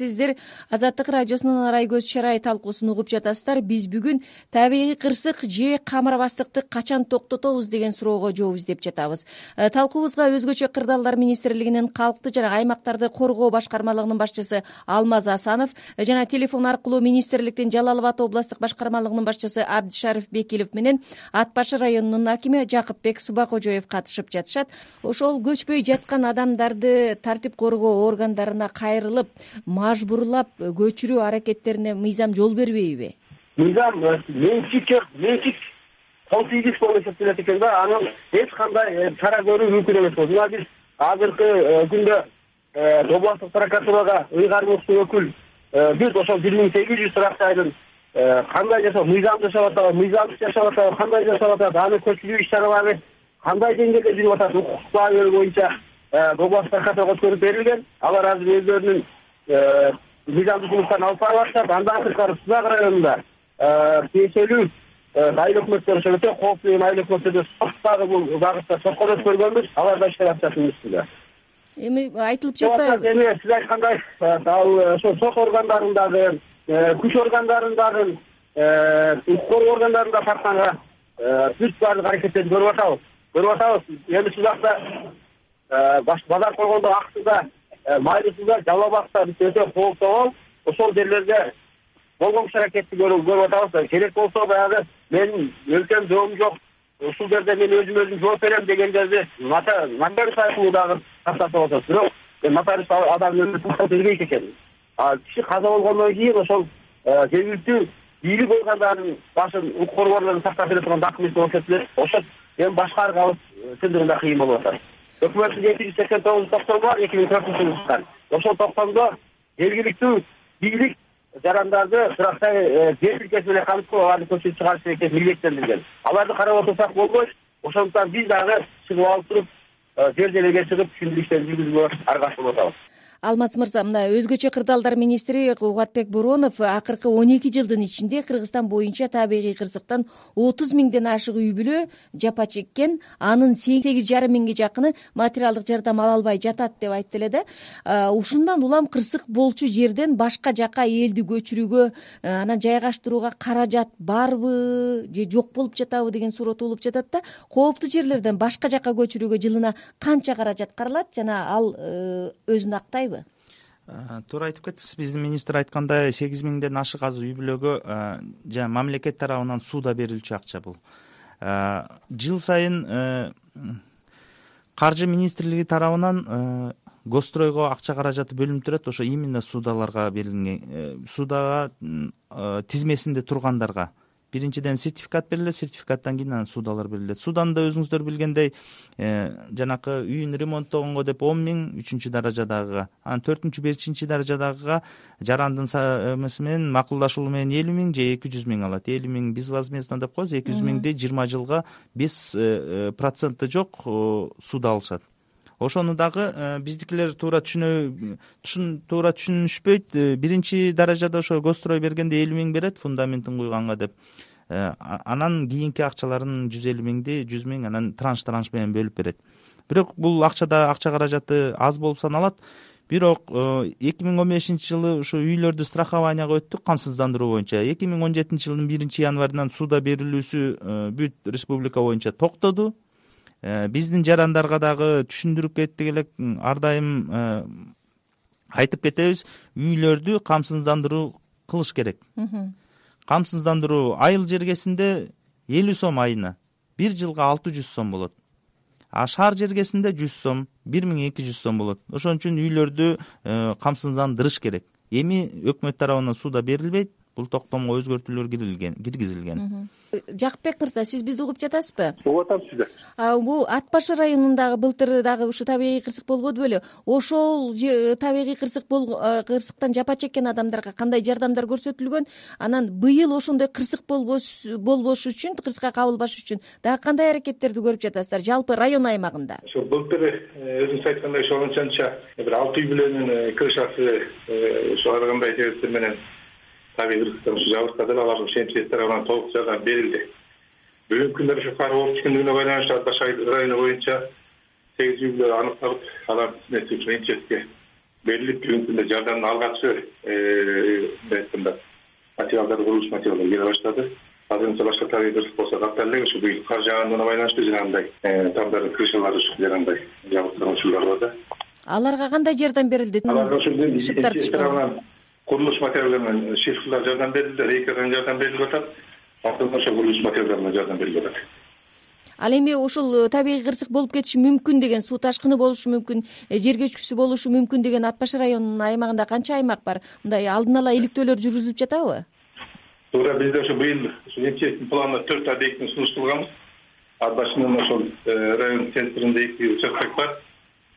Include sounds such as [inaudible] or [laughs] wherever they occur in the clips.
сиздер азаттык радиосунун арай көз чырай талкуусун угуп жатасыздар. Биз бүгүн табигый кырсык же камырбастыкты качан токтотобуз деген суроого жооп издеп жатабыз. Э, талкуубузга өзгөчө кырдаалдар министрлигинин калкты жана аймактарды коргоо башкармалыгынын башчысы алмаз асанов э, жана телефон аркылуу министрликтин жалал абад областтык башкармалыгынын башчысы абдишариф бекилов менен ат башы районунун акими жакыпбек субакожоев катышып жатышат. Ошол көчпөй жаткан адамдарды тартип коргоо органдарына кайрылып мажбурлап көчүрүү аракеттерине мыйзам жол бербейби? Мыйзам э, менчик жок менчик кол тийгиз болуп эсептелет экен да анан эч кандай э, чара көрүү мүмкүн эмес болот мына биз азыркы э, күндө областтык прокуратурага ыйгармыбызды өкүл бүт ошол бир миң сегиз жүз сурактайдын кандай жашап мыйзам жашап атабы мыйзамсыз жашап атабы кандай жашап атат аны көчүрүү иш чаралары кандай деңгээлде жүрүп атат укуктук баа берүү боюнча областтык прокуратурага өткөрүп берилген алар азыр өздөрүнүн мыйзамдык жумуштарын алып барып атышат андан тышкары сузак районунда тиешелүү айыл өкмөттөр ошол өтө кооптуу деген айыл өкмөттөрдө сот дагы бул багытта сотко өткөргөнбүз алар да иштеп атышат мын үстүндө эми айтылып жатпайбы? эми сиз айткандай ал ошол сот органдарын дагы күч органдарын дагы укук коргоо органдарын да тартканга бүт баардык аракеттерди көрүп атабыз. Көрүп атабыз. Эми ушул жакта базар койгондо ак сууда жалал биз өтө абал ошол жерлерде болгон иш аракетти көрүп атабыз керек болсо баягы менин өлкөм жообум жок ушул жерде мен өзүм өзүм жооп берем дегендерди нотариус аркылуу дагы тактатып атат бирок нотариус адамдын өзү тактап бербейт экен. Киши каза болгондон кийин ошол жергиликтүү бийлик органдарынын башын укук коргоо органдарын тактап бере турган документ эсептелет ошо эми башкарып алып чындыгында кыйын болуп атат өкмөттүн эки жүз сексен тогузунчу токтому бар эки миң төртүнчү жылы чыккан ошол токтомдо жергиликтүү бийлик жарандарды кырактай э, жер тилкеси менен камтып аларды көчүрүп чыгарыш керек милдеттендирген аларды карап отурсак болбойт ошондуктан биз дагы чыгып алып туруп э, жер жебеге чыгып түшүндүрүү иштерин жүргүзүүгө аракет кылып атабыз алмаз мырза мына өзгөчө кырдаалдар министри кубатбек боронов акыркы он эки жылдын ичинде кыргызстан боюнча табигый кырсыктан отуз миңден ашык үй бүлө жапа чеккен анын сегиз жарым миңге жакыны материалдык жардам ала албай жатат деп айтты эле да ушундан улам кырсык болчу жерден башка жака элди көчүрүүгө анан жайгаштырууга каражат барбы же жок болуп жатабы деген суроо туулуп жатат да кооптуу жерлерден башка жака көчүрүүгө жылына канча каражат каралат жана ал өзүн актайбы туура айтып кеттиңиз биздин министр айткандай сегиз миңден ашык азыр үй бүлөгө жана мамлекет тарабынан сууда берилчү акча бул. Жыл сайын каржы министрлиги тарабынан госстройго акча каражаты бөлүнүп турат. Ошо именно суудаларга берилген э, суудага тизмесинде тургандарга биринчиден сертификат берилет сертификаттан кийин анан суудалар берилет. Суудан да өзүңүздөр билгендей э, жанакы үйүн ремонттогонго деп он миң үчүнчү даражадагыга анан төртүнчү бешинчи даражадагыга жарандын эмеси менен макулдашуулу менен элүү миң же эки жүз миң алат. Элүү миң безвозмездно деп коебуз. Эки жүз миңди жыйырма жылга беш э, проценти жок сууду алышат ошону дагы э, биздикилер туура туура түшүнүшпөйт. Э, биринчи даражада ошо госстрой бергенде элүү миң берет фундаментин куйганга деп. Э, анан кийинки акчаларын жүз элүү миңди жүз миң анан транш транш менен бөлүп берет. Бирок бул акчада акча каражаты аз болуп саналат. Бирок эки миң он бешинчи жылы ушу үйлөрдү страхованияга өттүк камсыздандыруу боюнча. Эки миң он жетинчи жылдын биринчи январынан сууда берилүүсү бүт республика боюнча токтоду биздин жарандарга дагы түшүндүрүп кеттик элек ар дайым э, айтып кетебиз үйлөрдү камсыздандыруу кылыш керек. Камсыздандыруу айыл жергесинде элүү сом айына бир жылга алты жүз сом болот. А шаар жергесинде жүз сом бир миң эки жүз сом болот. Ошон үчүн үйлөрдү э, камсыздандырыш керек. Эми өкмөт тарабынан сууда берилбейт бул токтомго өзгөртүүлөр киргизилген жакыпбек мырза сиз бизди угуп жатасызбы? Угуп атам сизди. Бул ат башы районундагы былтыр дагы ушу табигый кырсык болбоду беле ошол табигый кырсык кырсыктан жапа чеккен адамдарга кандай жардамдар көрсөтүлгөн анан быйыл ошондой кырсык болбош үчүн кырсыкка кабылбаш үчүн дагы кандай аракеттерди көрүп жатасыздар жалпы район аймагында? Ошо былтыр э, өзүңүз айткандай ошо анчанча бир алты үй бүлөнүн э, крышасы ошо ар кандай себептер менен табигый кырсыктан ушу жабыркады эле аларга мчс тарабынан толук жардам берилди. Бүгүнкү күндө ушу кар болуп түшкөндүгүнө байланыштуу ат баш району боюнча сегиз үй бүлө аныкталып алардын тизмеси ушул мчске берилип бүгүнкү күндө жардамдын алгачкы мындай айтканда материалдары курулуш материалдары келе баштады. Азыр мисалы башка табигый кырсык болсо каттал элек ушу быйыл кар жаагандыгына байланыштуу жанагындай тамдардын крышалары жанагындай жабылып турган учурлар бар да аларга кандай жардам берилди? Аларга ушул курулуш материалдары менен шифрлар жардам берилди рейкадан жардам берилип атат. Ошо курулуш материалдары менен жардам берилип атат. Ал эми ушул э, табигый кырсык болуп кетиши мүмкүн деген суу ташкыны болушу мүмкүн э, жер көчкүсү болушу мүмкүн деген ат баш районунун аймагында канча аймак бар? Мындай алдын ала иликтөөлөр жүргүзүлүп жатабы? Туура бизде ошо быйыл ушу мчстин планына төрт объектини сунуштурганбыз ат башынан ошол э, район центринде эки участок бар.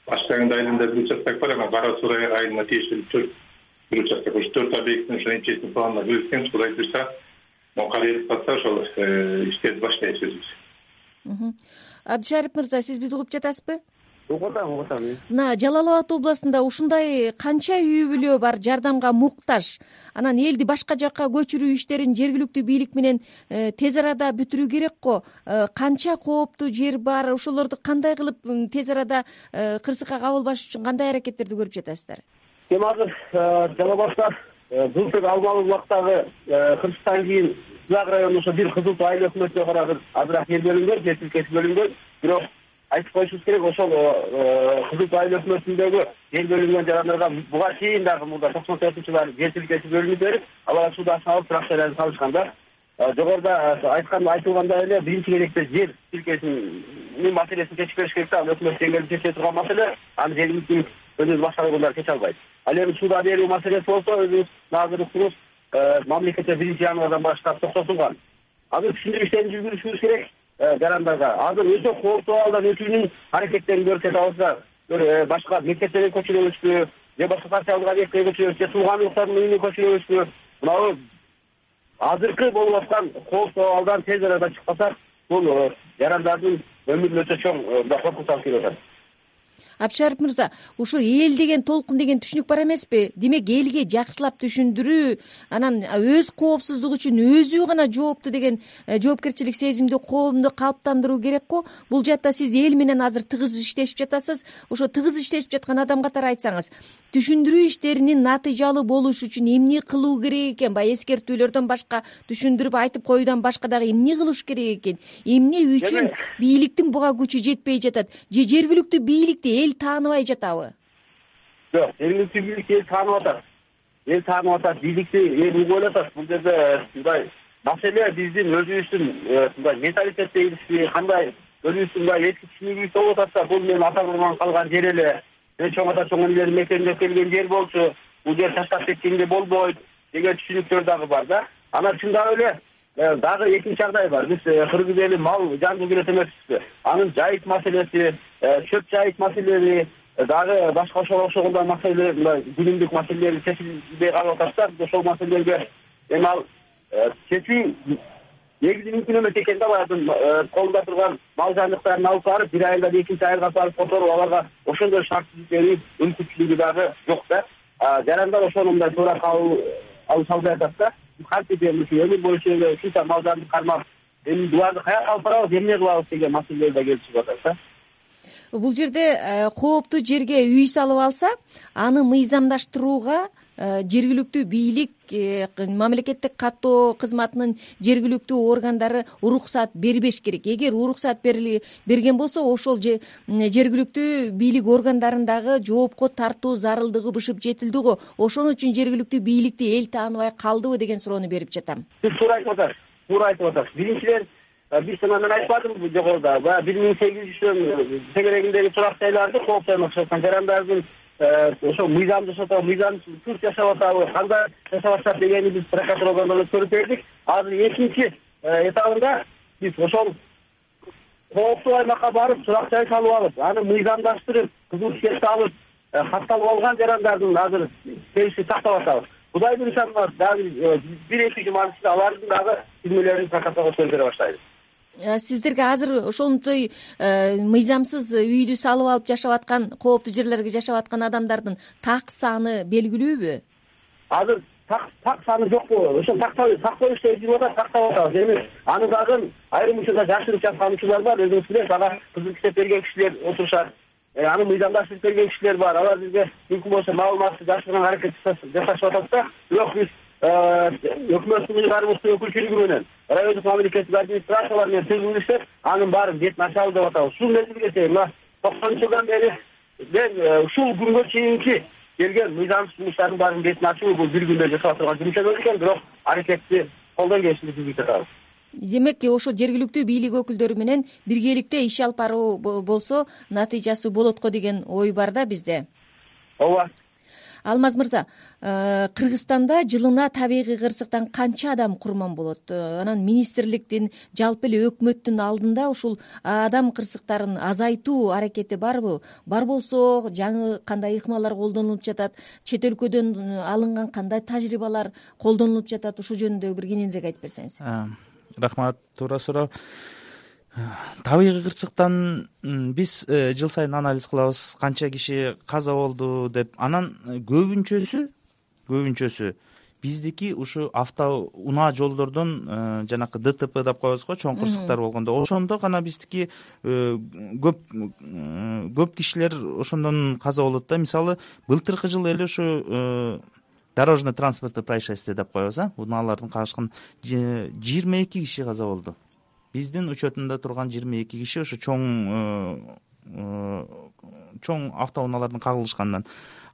Баштагында айылында бир участок бар анан кара суу айылына тиешелүү төрт бир участок ушу төрт объектин ошо мчстин планына киргизгенбиз кудай буюрса могу кар эрип калса ошол иштерди баштайбыз өзүбүз. Абдышарип мырза сиз бизди угуп жатасызбы? Угуп атам угуп атам мына жалал абад областында ушундай канча үй бүлө бар жардамга муктаж. Анан элди башка жакка көчүрүү иштерин жергиликтүү бийлик менен э, тез арада бүтүрүү керек го э, канча кооптуу жер бар ошолорду кандай кылып тез арада э, кырсыкка кабылбаш үчүн кандай аракеттерди көрүп жатасыздар эми азыр жалал абадта былтыр алмалуу убактагы кырсыктан кийин сызак районунда ошо бир кызыл туу айыл өкмөтүнө карагы азыраак жер бөлүнгөн жер тилкеси бөлүнгөн. Бирок айтып коюшубуз керек ошол э, кызыл туу айыл өкмөтүндөгү жер бөлүнгөн жарандарга буга чейин дагы мурда токсон төртүнчү жылы жер тилкеси бөлүнүп берип алар сууду астына алып тракторлорун салышкан да э, жогоруда э, айткан айтылгандай эле биринчи кезекте жер тилкесинин маселесин чечип бериш керек да. Ал өкмөт деңгээлде чечиле турган маселе. Аны жергиликтүү өзүбүз башка органдар чече албайт. Ал эми суудан берүү маселеси болсо өзүбүз азыр уктуңуз Э, мамлекетте биринчи январдан баштап токтотулган азыр түшүндүрүү иштерин жүргүзүшүбүз керек э, жарандарга азыр өтө кооптуу абалдан өтүүнүн аракеттерин көрүп жатабыз да бир э, башка мектептерге көчүрөбүзбү же башка социалдык объектке көчүрөбүз же туугандыктардын үйүнө көчүрөбүзбү мынабу азыркы болуп аткан кооптуу абалдан тез арада чыкпасак бул жарандардын өмүрүнө өтө чоң мындай коркунуч алып келип атат абдышарип мырза ушу эл деген толкун деген түшүнүк бар эмеспи? Демек элге жакшылап түшүндүрүү анан өз коопсуздугу үчүн өзү гана жоопту деген э, жоопкерчилик сезимди коомдо калыптандыруу керек го бул жакта сиз эл менен азыр тыгыз иштешип жатасыз. Ошо тыгыз иштешип жаткан адам катары айтсаңыз түшүндүрүү иштеринин натыйжалуу болушу үчүн эмне кылуу керек экен? Баягы эскертүүлөрдөн башка түшүндүрүп айтып коюудан башка дагы эмне кылыш керек экен? Эмне үчүн бийликтин буга күчү жетпей жатат? Же жергиликтүү бийликти эл тааныбай жатабы? Жок жергиликтүү бийликти эл таанып атат эл таанып атат бийликти эл угуп эле атат бул жерде мындай маселе биздин өзүбүздүн э, мындай менталитет дейбизби кандай? Өзүбүздүн мындай эски түшүнүгүбүздө болуп атат да бул менин ата бабамдан калган жер эле. Мен чоң ата чоң энелерим мектенип келген жер болчу. Бул жер таштап кеткенге болбойт деген түшүнүктөр дагы бар да. Анан чындап эле э, дагы экинчи жагдай бар. Биз э, кыргыз эли мал жан кылып эмеспизби. Анын жайыт маселеси чөп жайыт маселеси дагы башка ошого окшогондой маселелер мындай күнүмдүк маселелер чечилбей калып атат да ошол маселелерге эми ал чечүү негизи мүмкүн эмес экен да баягы колунда турган мал жандыктарын алып барып бир айылдан экинчи айылга барып которуп аларга ошондой шарт түзүп берүү мүмкүнчүлүгү дагы жок да. Жарандар ошону мындай туура кабыл алыша албай атат да кантип эми ушу өмүр бою ушунча мал жанды кармап эми буларды каяка алып барабыз эмне кылабыз деген маселелер да келип чыгып атат да. Бул жерде э, кооптуу жерге үй салып алса аны мыйзамдаштырууга жергиликтүү бийлик э, мамлекеттик каттоо кызматынын жергиликтүү органдары уруксат бербеш керек. Эгер уруксат берген болсо ошол жергиликтүү бийлик органдарын дагы жоопко тартуу зарылдыгы бышып жетилди го ошон үчүн жергиликтүү бийликти эл тааныбай калдыбы деген суроону берип жатам. Сиз туура айтып атасыз туура айтып атасыз. Биринчиден биз жана мен айтпадымбы жогоруда. Баягы бир миң сегиз жүздөн тегерегиндеги турак жайларды кооп жашап аткан жарандардын э, ошол мыйзам жашап атабы мыйзамсыз жашап атабы кандай жашап атышат дегени биз прокуратура органдарына өткөрүп бердик азыр экинчи э, этабында биз ошол кооптуу аймакка барып турак жай салып алып аны мыйзамдаштырып кызыл тишкекти алып э, катталып алган жарандардын азыр списогин сактап атабыз. Кудай буюрса дагы бир эки жуманын ичинде алардын дагы тизмелерин прокуратурага өткөрүп бере баштайбыз. Э, сиздерге азыр ошонтип э, мыйзамсыз үйдү салып алып жашап аткан кооптуу жерлерге жашап аткан адамдардын так саны белгилүүбү? Азыр так саны жокпу. Ошол сактоо иштери жүрүп атат сактап атабыз эми аны дагы айрым учурда жашырып жаткан учурлар бар. Өзүңүз билесиз ага кызыл китеп берген кишилер отурушат. Аны мыйзамдаштырып берген кишилер бар. Алар бизге мүмкүн болсо маалыматты жашырганга аракет жасашып атат да. Бирок биз өкмөттүн ыйгарыбыздын өкүлчүлүгү менен райондук мамлекеттик администрациялар менен түзүлүштүр анын баарын бетин ачабыз деп атабыз. Ушул мезгилге чейин мына токсонунчу жылдан бери ушул күнгө чейинки келген мыйзамсыз жумуштардын баарын бетин ачуу бул бир күндө жасала турган жумуш эмес экен бирок аракетти колдон келишинче түзүп жатабыз демек ошо жергиликтүү бийлик өкүлдөрү менен биргеликте иш алып баруу болсо натыйжасы болот го деген ой бар да бизде. Ооба алмаз мырза э, кыргызстанда жылына табигый кырсыктан канча адам курман болот? Э, анан министрликтин жалпы эле өкмөттүн алдында ушул адам кырсыктарын азайтуу аракети барбы? Бар болсо жаңы кандай ыкмалар колдонулуп жатат? Чет өлкөдөн алынган кандай тажрыйбалар колдонулуп жатат? Ушул жөнүндө бир кененирээк айтып берсеңиз. Рахмат. Туура суроо табигый кырсыктан биз э, жыл сайын анализ кылабыз. Канча киши каза болду деп. Анан э, көбүнчөсү көбүнчөсү биздики ушу автоунаа жолдордон э, жанакы дтп деп коебуз го чоң кырсыктар болгондо. Ошондо гана биздики көп көп кишилер ошондон каза болот да. Мисалы былтыркы жылы эле ушу дорожно транспортный происшествие деп коебуз э унаалардын кагышкан жыйырма эки киши каза болду биздин учетунда турган жыйырма эки киши ошо чоң э, э, чоң автоунаалардын кагылышканынан.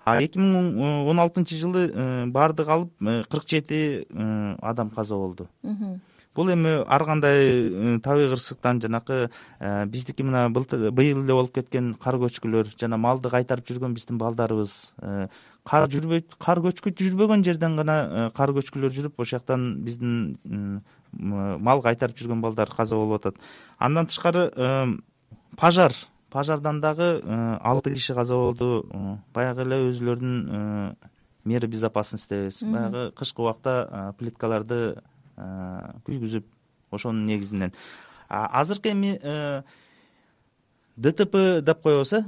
А эки миң он алтынчы жылы э, баардыгы алып кырк жети адам каза болду бул эми ар кандай табигый кырсыктан жанакы биздики мына быйыл эле болуп кеткен кар көчкүлөр жана малды кайтарып жүргөн биздин балдарыбыз кар жүрбөйт кар көчкү жүрбөгөн жерден гана кар көчкүлөр жүрүп ошол жактан биздин мал кайтарып жүргөн балдар каза болуп атат. Андан тышкары э, пожар пожардан дагы э, алты киши каза болду. Э, баягы эле өзүлөрүнүн меры безопасности дейбиз баягы кышкы убакта плиткаларды күйгүзүп ошонун негизинен. Азыркы эми дтп деп коебуз э?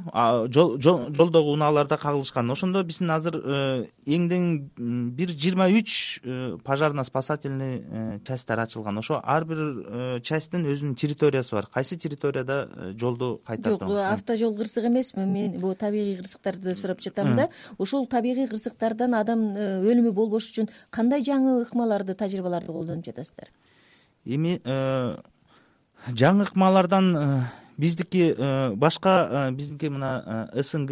Жолдогу унааларда кагылышкан. Ошондо биздин азыр э, эңден бир жыйырма үч э, пожарно спасательный э, частьтер ачылган. Ошо ар бир частьтин өзүнүн территориясы бар. Кайсы территорияда жолду кайтартуу жок автожол кырсык эмесми мен бул табигый кырсыктарды сурап жатам да. Ушул табигый кырсыктардан адам өлүмү болбош үчүн кандай жаңы ыкмаларды тажрыйбаларды колдонуп жатасыздар? Эми жаңы ыкмалардан биздики э, башка э, биздики мына э, снг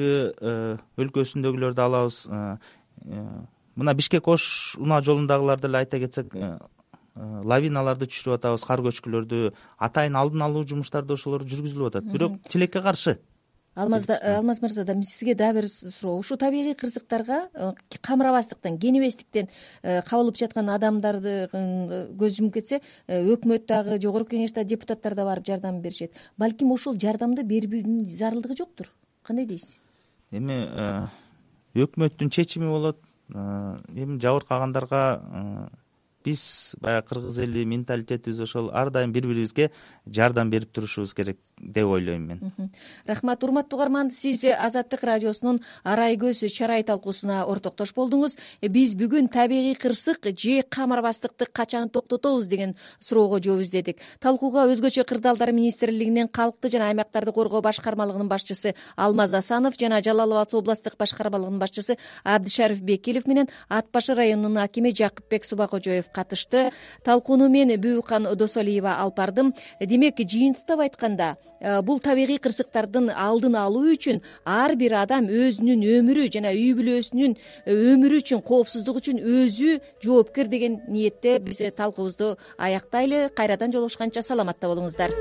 өлкөсүндөгүлөрдү алабыз. Мына бишкек ош унаа жолундагыларды эле айта кетсек лавиналарды түшүрүп атабыз кар көчкүлөрдү атайын алдын алуу жумуштарды ошолор жүргүзүлүп атат. Бирок тилекке каршы Э, алмаз мырза сизге дагы бир суроо. Ушул табигый кырсыктарга э, камырабастыктан кенебестиктен э, кабылып жаткан адамдарды көз жумуп кетсе өкмөт дагы [laughs] жогорку кеңеш дагы депутаттар да барып жардам беришет. Балким ошол жардамды берүүнүн зарылдыгы жоктур. Кандай дейсиз? Эми өкмөттүн чечими болот. Эми жабыркагандарга биз баягы кыргыз эли менталитетибиз ошол ар дайым бири бирибизге жардам берип турушубуз керек деп ойлойм мен. Рахмат урматтуу угарман сиз азаттык радиосунун арай көз чарай талкуусуна ортоктош болдуңуз. Биз бүгүн табигый кырсык же камырбастыкты качан токтотобуз деген суроого жооп издедик. Талкууга өзгөчө кырдаалдар министрлигинин калкты жана аймактарды коргоо башкармалыгынын башчысы алмаз асанов жана жалал абад областтык башкармалыгынын башчысы абдышарип бекилов менен ат башы районунун акими жакыпбек субакожоев катышты. Талкууну мен бүбүкан досалиева алып бардым демек жыйынтыктап айтканда э, бул табигый кырсыктардын алдын алуу үчүн ар бир адам өзүнүн өмүрү жана үй бүлөсүнүн э, өмүрү үчүн коопсуздугу үчүн өзү жоопкер деген ниетте биз талкуубузду аяктайлы кайрадан жолугушканча саламатта болуңуздар